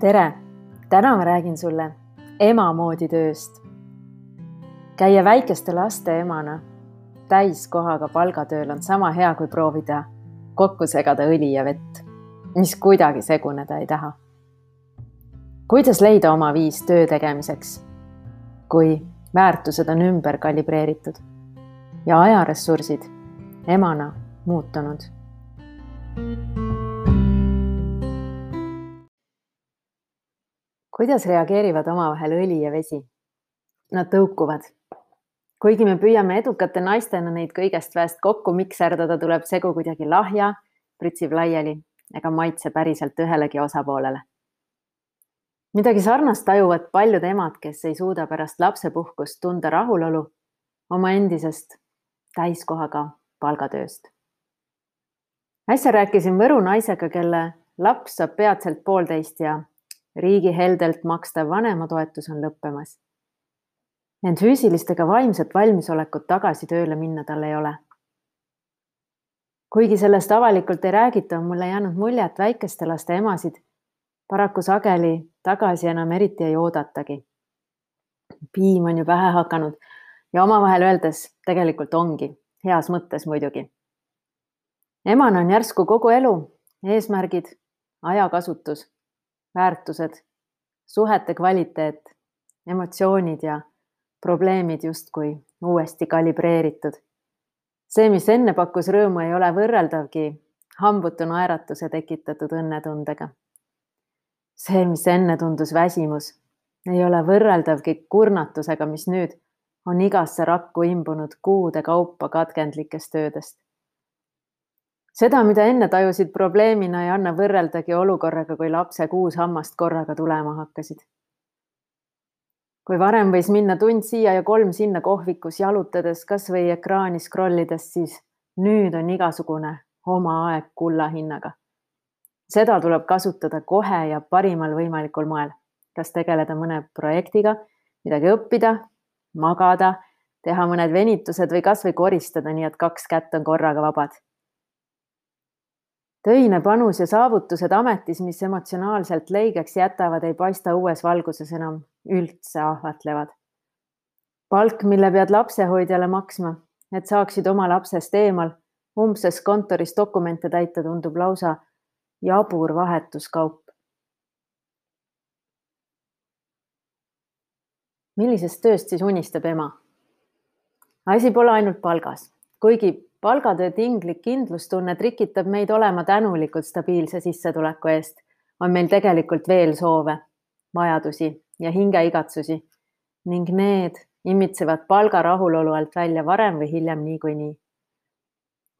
tere, täna ma räägin sulle ema moodi tööst. käia väikeste laste emana täiskohaga palgatööl on sama hea, kui proovida kokku segada õli ja vett, mis kuidagi seguneda ei taha. kuidas leida oma viis töö tegemiseks, kui väärtused on ümber kalibreeritud ja ajaressursid emana muutunud? Kuidas reageerivad omavahel õli ja vesi? Nad tõukuvad. kuigi me püüame edukate naistena neid kõigest väest kokku mikserdada, tuleb segu kuidagi lahja, pritsib laiali ega maitse päriselt ühelegi osapoolele. midagi sarnast tajuvad paljud emad, kes ei suuda pärast lapsepuhkust tunda rahulolu oma endisest täiskohaga palgatööst. äsja rääkisin Võru naisega, kelle laps saab peatselt poolteist ja riigi heldelt makstav vanematoetus on lõppemas. ent füüsilist ega vaimset valmisolekut tagasi tööle minna tal ei ole. kuigi sellest avalikult ei räägita, on mulle jäänud mulje, et väikeste laste emasid paraku sageli tagasi enam eriti ei oodatagi. piim on ju pähe hakanud ja omavahel öeldes tegelikult ongi, heas mõttes muidugi. emana on järsku kogu elu, eesmärgid, ajakasutus väärtused, suhete kvaliteet, emotsioonid ja probleemid justkui uuesti kalibreeritud. see, mis enne pakkus rõõmu, ei ole võrreldavgi hambutu naeratuse tekitatud õnnetundega. see, mis enne tundus väsimus, ei ole võrreldavgi kurnatusega, mis nüüd on igasse rakku imbunud kuude kaupa katkendlikest töödest seda, mida enne tajusid probleemina, ei anna võrreldagi olukorraga, kui lapse kuus hammast korraga tulema hakkasid. kui varem võis minna tund siia ja kolm sinna kohvikus jalutades, kasvõi ekraani scroll ides, siis nüüd on igasugune oma aeg kulla hinnaga. seda tuleb kasutada kohe ja parimal võimalikul moel, kas tegeleda mõne projektiga, midagi õppida, magada, teha mõned venitused või kasvõi koristada, nii et kaks kätt on korraga vabad töine panus ja saavutused ametis, mis emotsionaalselt leigeks jätavad, ei paista uues valguses enam üldse ahvatlevad. palk, mille pead lapsehoidjale maksma, et saaksid oma lapsest eemal umbses kontoris dokumente täita, tundub lausa jabur vahetuskaup. millisest tööst siis unistab ema? asi pole ainult palgas, kuigi palgatöö tinglik kindlustunne trikitab meid olema tänulikud stabiilse sissetuleku eest, on meil tegelikult veel soove, vajadusi ja hingeigatsusi ning need imitsevad palga rahulolu alt välja varem või hiljem niikuinii.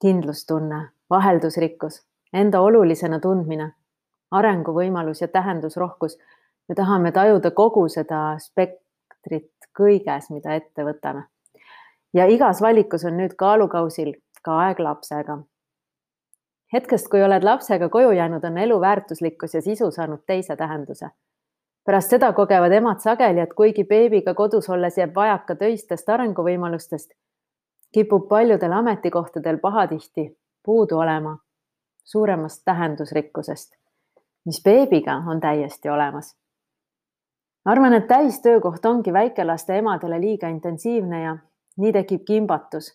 kindlustunne, vaheldusrikkus, enda olulisena tundmine, arenguvõimalus ja tähendusrohkus. me tahame tajuda kogu seda spektrit kõiges, mida ette võtame. ja igas valikus on nüüd kaalukausil ka aeg lapsega. hetkest, kui oled lapsega koju jäänud, on elu väärtuslikkus ja sisu saanud teise tähenduse. pärast seda kogevad emad sageli, et kuigi beebiga kodus olles jääb vajaka töistest arenguvõimalustest, kipub paljudel ametikohtadel pahatihti puudu olema suuremast tähendusrikkusest, mis beebiga on täiesti olemas arvan, et täistöökoht ongi väikelaste emadele liiga intensiivne ja nii tekib kimbatus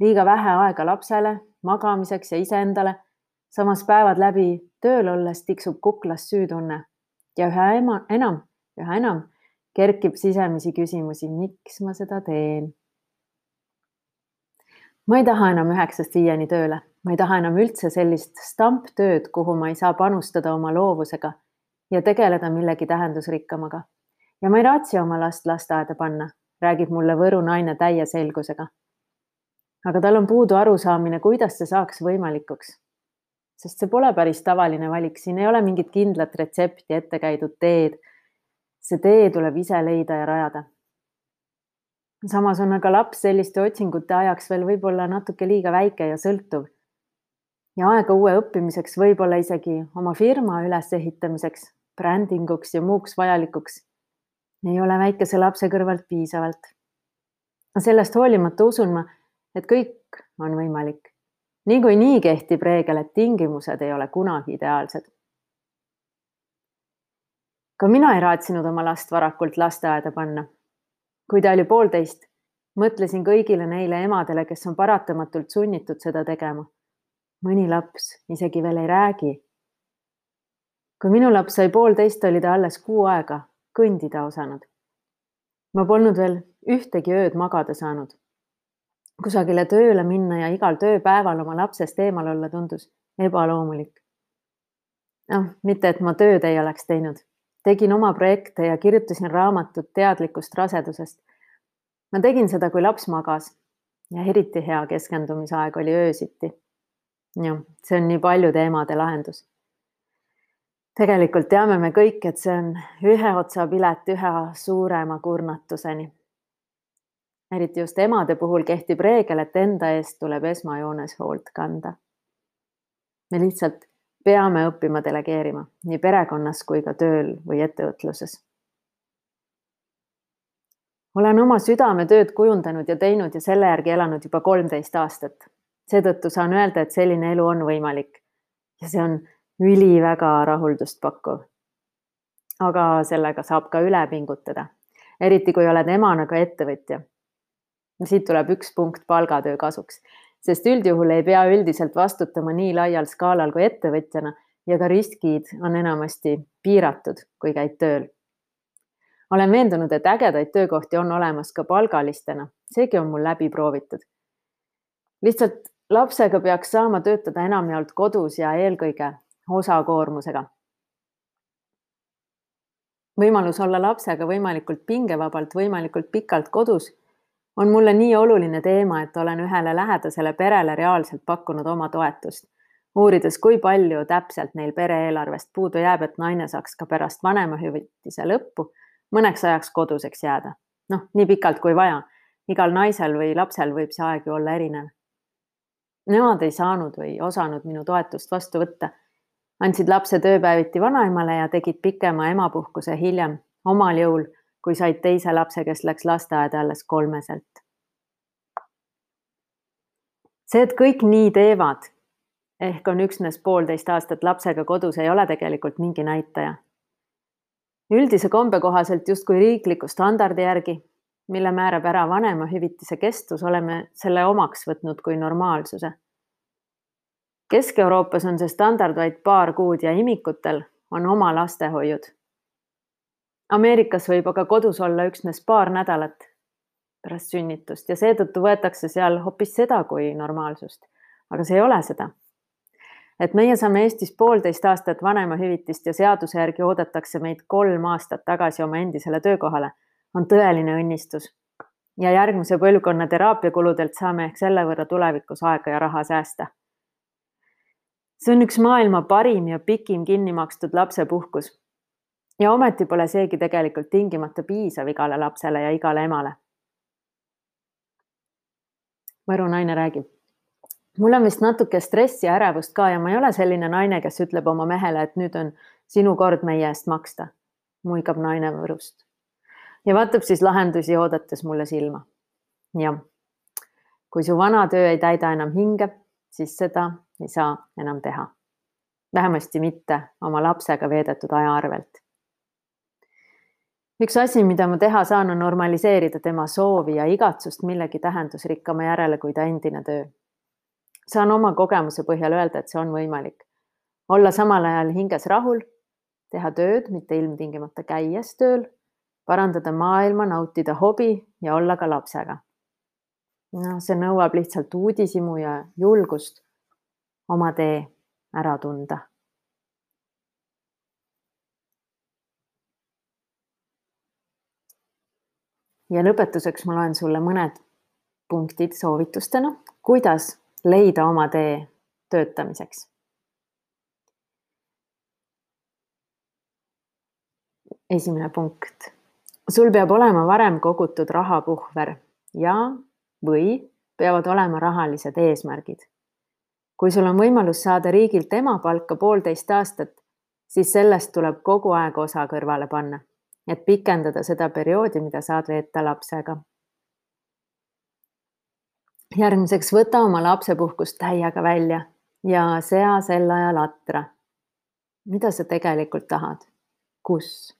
liiga vähe aega lapsele, magamiseks ja iseendale. samas päevad läbi tööl olles tiksub kuklas süütunne ja üha ema, enam, üha enam kerkib sisemisi küsimusi, miks ma seda teen. ma ei taha enam üheksast viieni tööle, ma ei taha enam üldse sellist stamptööd, kuhu ma ei saa panustada oma loovusega ja tegeleda millegi tähendusrikkamaga. ja ma ei raatsi oma last lasteaeda panna, räägib mulle Võru naine täie selgusega aga tal on puudu arusaamine, kuidas see saaks võimalikuks. sest see pole päris tavaline valik, siin ei ole mingit kindlat retsepti, ette käidud teed. see tee tuleb ise leida ja rajada. samas on aga laps selliste otsingute ajaks veel võib-olla natuke liiga väike ja sõltuv. ja aega uue õppimiseks, võib-olla isegi oma firma ülesehitamiseks, brändinguks ja muuks vajalikuks ei ole väikese lapse kõrvalt piisavalt. sellest hoolimata usun ma et kõik on võimalik. niikuinii kehtib reegel, et tingimused ei ole kunagi ideaalsed. ka mina ei raatsinud oma last varakult lasteaeda panna. kui ta oli poolteist, mõtlesin kõigile neile emadele, kes on paratamatult sunnitud seda tegema. mõni laps isegi veel ei räägi. kui minu laps sai poolteist, oli ta alles kuu aega kõndida osanud. ma polnud veel ühtegi ööd magada saanud. Kusagile tööle minna ja igal tööpäeval oma lapsest eemal olla tundus ebaloomulik. noh, mitte et ma tööd ei oleks teinud tegin oma projekte ja kirjutasin raamatut teadlikust rasedusest. ma tegin seda, kui laps magas ja eriti hea keskendumisaeg oli öösiti. jah, see on nii paljude teemade lahendus. tegelikult teame me kõik, et see on ühe otsa pilet üha suurema kurnatuseni. Eriti just emade puhul kehtib reegel, et enda eest tuleb esmajoones hoolt kanda. me lihtsalt peame õppima delegeerima nii perekonnas kui ka tööl või ettevõtluses. olen oma südametööd kujundanud ja teinud ja selle järgi elanud juba kolmteist aastat. seetõttu saan öelda, et selline elu on võimalik ja see on üliväga rahuldust pakkuv. aga sellega saab ka üle pingutada, eriti kui oled emana ka ettevõtja. Siit tuleb üks punkt palgatöö kasuks sest üldjuhul ei pea üldiselt vastutama nii laial skaalal kui ettevõtjana ja ka riskid on enamasti piiratud, kui käid tööl. olen veendunud, et ägedaid töökohti on olemas ka palgalistena, seegi on mul läbi proovitud. lihtsalt lapsega peaks saama töötada enamjaolt kodus ja eelkõige osakoormusega. võimalus olla lapsega võimalikult pingevabalt, võimalikult pikalt kodus on mulle nii oluline teema, et olen ühele lähedasele perele reaalselt pakkunud oma toetust, uurides, kui palju täpselt neil pere-eelarvest puudu jääb, et naine saaks ka pärast vanemahüvitise lõppu mõneks ajaks koduseks jääda. noh, nii pikalt kui vaja. igal naisel või lapsel võib see aeg ju olla erinev. Nemad ei saanud või osanud minu toetust vastu võtta. andsid lapse tööpäeviti vanaemale ja tegid pikema emapuhkuse hiljem omal jõul kui said teise lapse, kes läks lasteaeda alles kolmeselt. see, et kõik nii teevad ehk on üksnes poolteist aastat lapsega kodus, ei ole tegelikult mingi näitaja. üldise kombe kohaselt justkui riikliku standardi järgi, mille määrab ära vanemahüvitise kestus, oleme selle omaks võtnud kui normaalsuse. Kesk-Euroopas on see standard vaid paar kuud ja imikutel on oma lastehoiud Ameerikas võib aga kodus olla üksnes paar nädalat pärast sünnitust ja seetõttu võetakse seal hoopis seda kui normaalsust. aga see ei ole seda. et meie saame Eestis poolteist aastat vanemahüvitist ja seaduse järgi oodatakse meid kolm aastat tagasi oma endisele töökohale, on tõeline õnnistus. ja järgmise põlvkonna teraapiakuludelt saame ehk selle võrra tulevikus aega ja raha säästa. see on üks maailma parim ja pikim kinni makstud lapsepuhkus ja ometi pole seegi tegelikult tingimata piisav igale lapsele ja igale emale. Võru naine räägib. mul on vist natuke stressi ja ärevust ka ja ma ei ole selline naine, kes ütleb oma mehele, et nüüd on sinu kord meie eest maksta. muigab naine Võrust ja vaatab siis lahendusi oodates mulle silma. jah, kui su vana töö ei täida enam hinge, siis seda ei saa enam teha. vähemasti mitte oma lapsega veedetud aja arvelt üks asi, mida ma teha saan, on normaliseerida tema soovi ja igatsust millegi tähendusrikkama järele kui ta endine töö. saan oma kogemuse põhjal öelda, et see on võimalik. olla samal ajal hinges rahul, teha tööd, mitte ilmtingimata käies tööl, parandada maailma, nautida hobi ja olla ka lapsega. noh, see nõuab lihtsalt uudishimu ja julgust oma tee ära tunda ja lõpetuseks ma loen sulle mõned punktid soovitustena, kuidas leida oma tee töötamiseks. esimene punkt. sul peab olema varem kogutud rahapuhver ja, või peavad olema rahalised eesmärgid. kui sul on võimalus saada riigilt emapalka poolteist aastat, siis sellest tuleb kogu aeg osa kõrvale panna et pikendada seda perioodi, mida saad veeta lapsega. järgmiseks, võta oma lapsepuhkust täiega välja ja sea sel ajal atra. mida sa tegelikult tahad? kus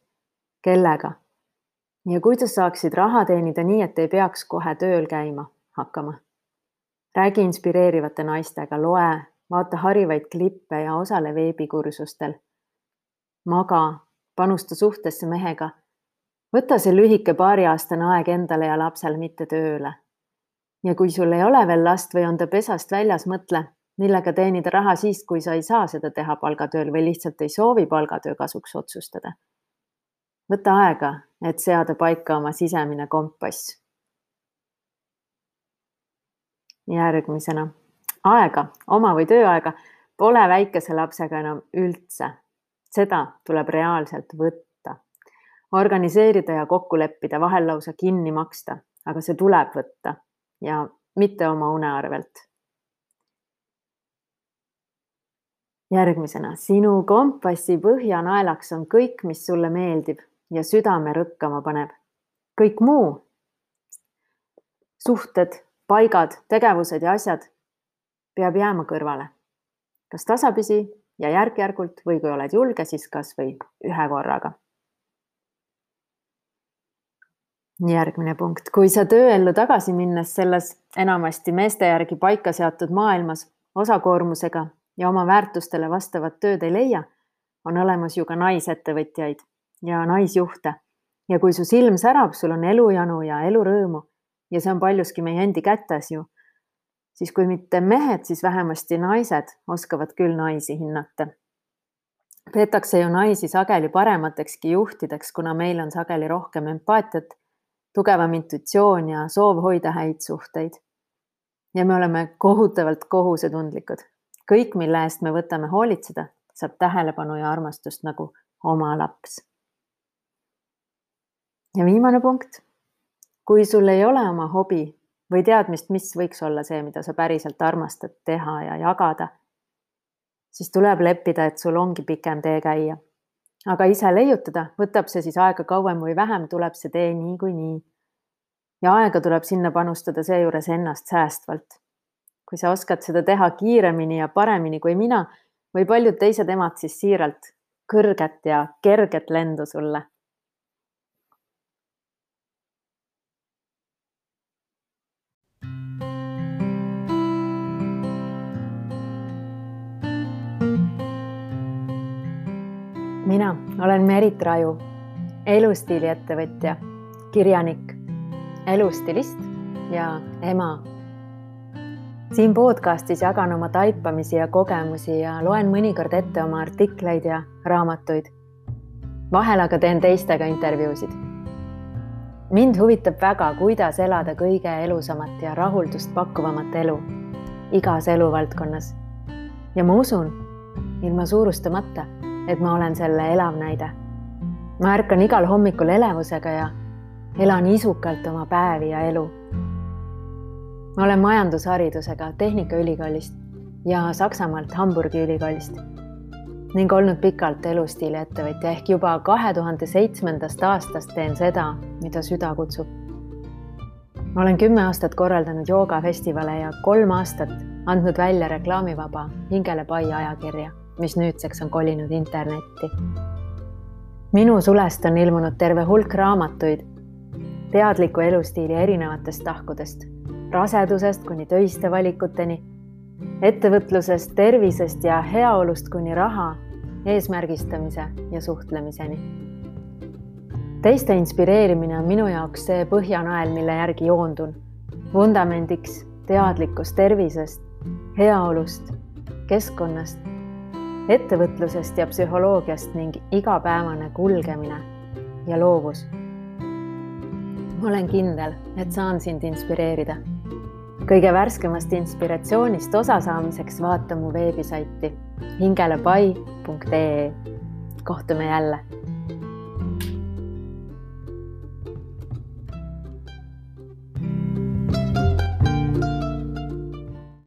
kellega ja kuidas saaksid raha teenida nii, et ei peaks kohe tööl käima hakkama. räägi inspireerivate naistega, loe, vaata harivaid klippe ja osale veebikursustel. maga, panusta suhtesse mehega. võta see lühike paariaastane aeg endale ja lapsele, mitte tööle. ja kui sul ei ole veel last või on ta pesast väljas, mõtle, millega teenida raha siis, kui sa ei saa seda teha palgatööl või lihtsalt ei soovi palgatöö kasuks otsustada võta aega, et seada paika oma sisemine kompass. järgmisena, aega, oma või tööaega pole väikese lapsega enam üldse. Seda tuleb reaalselt võtta, organiseerida ja kokku leppida, vahel lausa kinni maksta, aga see tuleb võtta ja mitte oma une arvelt. järgmisena, sinu kompassi põhjanaelaks on kõik, mis sulle meeldib ja südame rõkkama paneb. kõik muu, suhted, paigad, tegevused ja asjad peab jääma kõrvale. kas tasapisi ja järk-järgult või kui oled julge, siis kasvõi ühe korraga. järgmine punkt, kui sa tööellu tagasi minnes selles enamasti meeste järgi paika seatud maailmas osakoormusega ja oma väärtustele vastavat tööd ei leia, on olemas ju ka naisettevõtjaid ja naisjuhte. ja kui su silm särab, sul on elujanu ja elurõõmu ja see on paljuski meie endi kätes ju, siis kui mitte mehed, siis vähemasti naised oskavad küll naisi hinnata. peetakse ju naisi sageli parematekski juhtideks, kuna meil on sageli rohkem empaatiat, tugevam intuitsioon ja soov hoida häid suhteid. ja me oleme kohutavalt kohusetundlikud. kõik, mille eest me võtame hoolitseda, saab tähelepanu ja armastust nagu oma laps ja viimane punkt. kui sul ei ole oma hobi või teadmist, mis võiks olla see, mida sa päriselt armastad teha ja jagada, siis tuleb leppida, et sul ongi pikem tee käia. aga ise leiutada, võtab see siis aega kauem või vähem, tuleb see tee niikuinii. ja aega tuleb sinna panustada seejuures ennast säästvalt. kui sa oskad seda teha kiiremini ja paremini kui mina või paljud teised emad, siis siiralt kõrget ja kerget lendu sulle mina olen Merit Raju, elustiiliettevõtja, kirjanik, elustilist ja ema. siin podcastis jagan oma taipamisi ja kogemusi ja loen mõnikord ette oma artikleid ja raamatuid. vahel aga teen teistega intervjuusid. mind huvitab väga, kuidas elada kõige elusamat ja rahuldust pakkuvamat elu igas eluvaldkonnas. ja ma usun, ilma suurustamata et ma olen selle elav näide. ma ärkan igal hommikul elevusega ja elan isukalt oma päevi ja elu. ma olen majandusharidusega Tehnikaülikoolist ja Saksamaalt Hamburgi ülikoolist ning olnud pikalt elustiiliettevõtja ehk juba kahe tuhande seitsmendast aastast teen seda, mida süda kutsub. ma olen kümme aastat korraldanud joogafestivale ja kolm aastat andnud välja reklaamivaba Hingele pai ajakirja mis nüüdseks on kolinud internetti. minu sulest on ilmunud terve hulk raamatuid teadliku elustiili erinevatest tahkudest, rasedusest kuni töiste valikuteni, ettevõtlusest, tervisest ja heaolust kuni raha, eesmärgistamise ja suhtlemiseni. teiste inspireerimine on minu jaoks see põhjanael, mille järgi joondun. vundamendiks teadlikkus tervisest, heaolust, keskkonnast ettevõtlusest ja psühholoogiast ning igapäevane kulgemine ja loovus. ma olen kindel, et saan sind inspireerida. kõige värskemast inspiratsioonist osasaamiseks vaata mu veebisaiti hingelepai.ee. kohtume jälle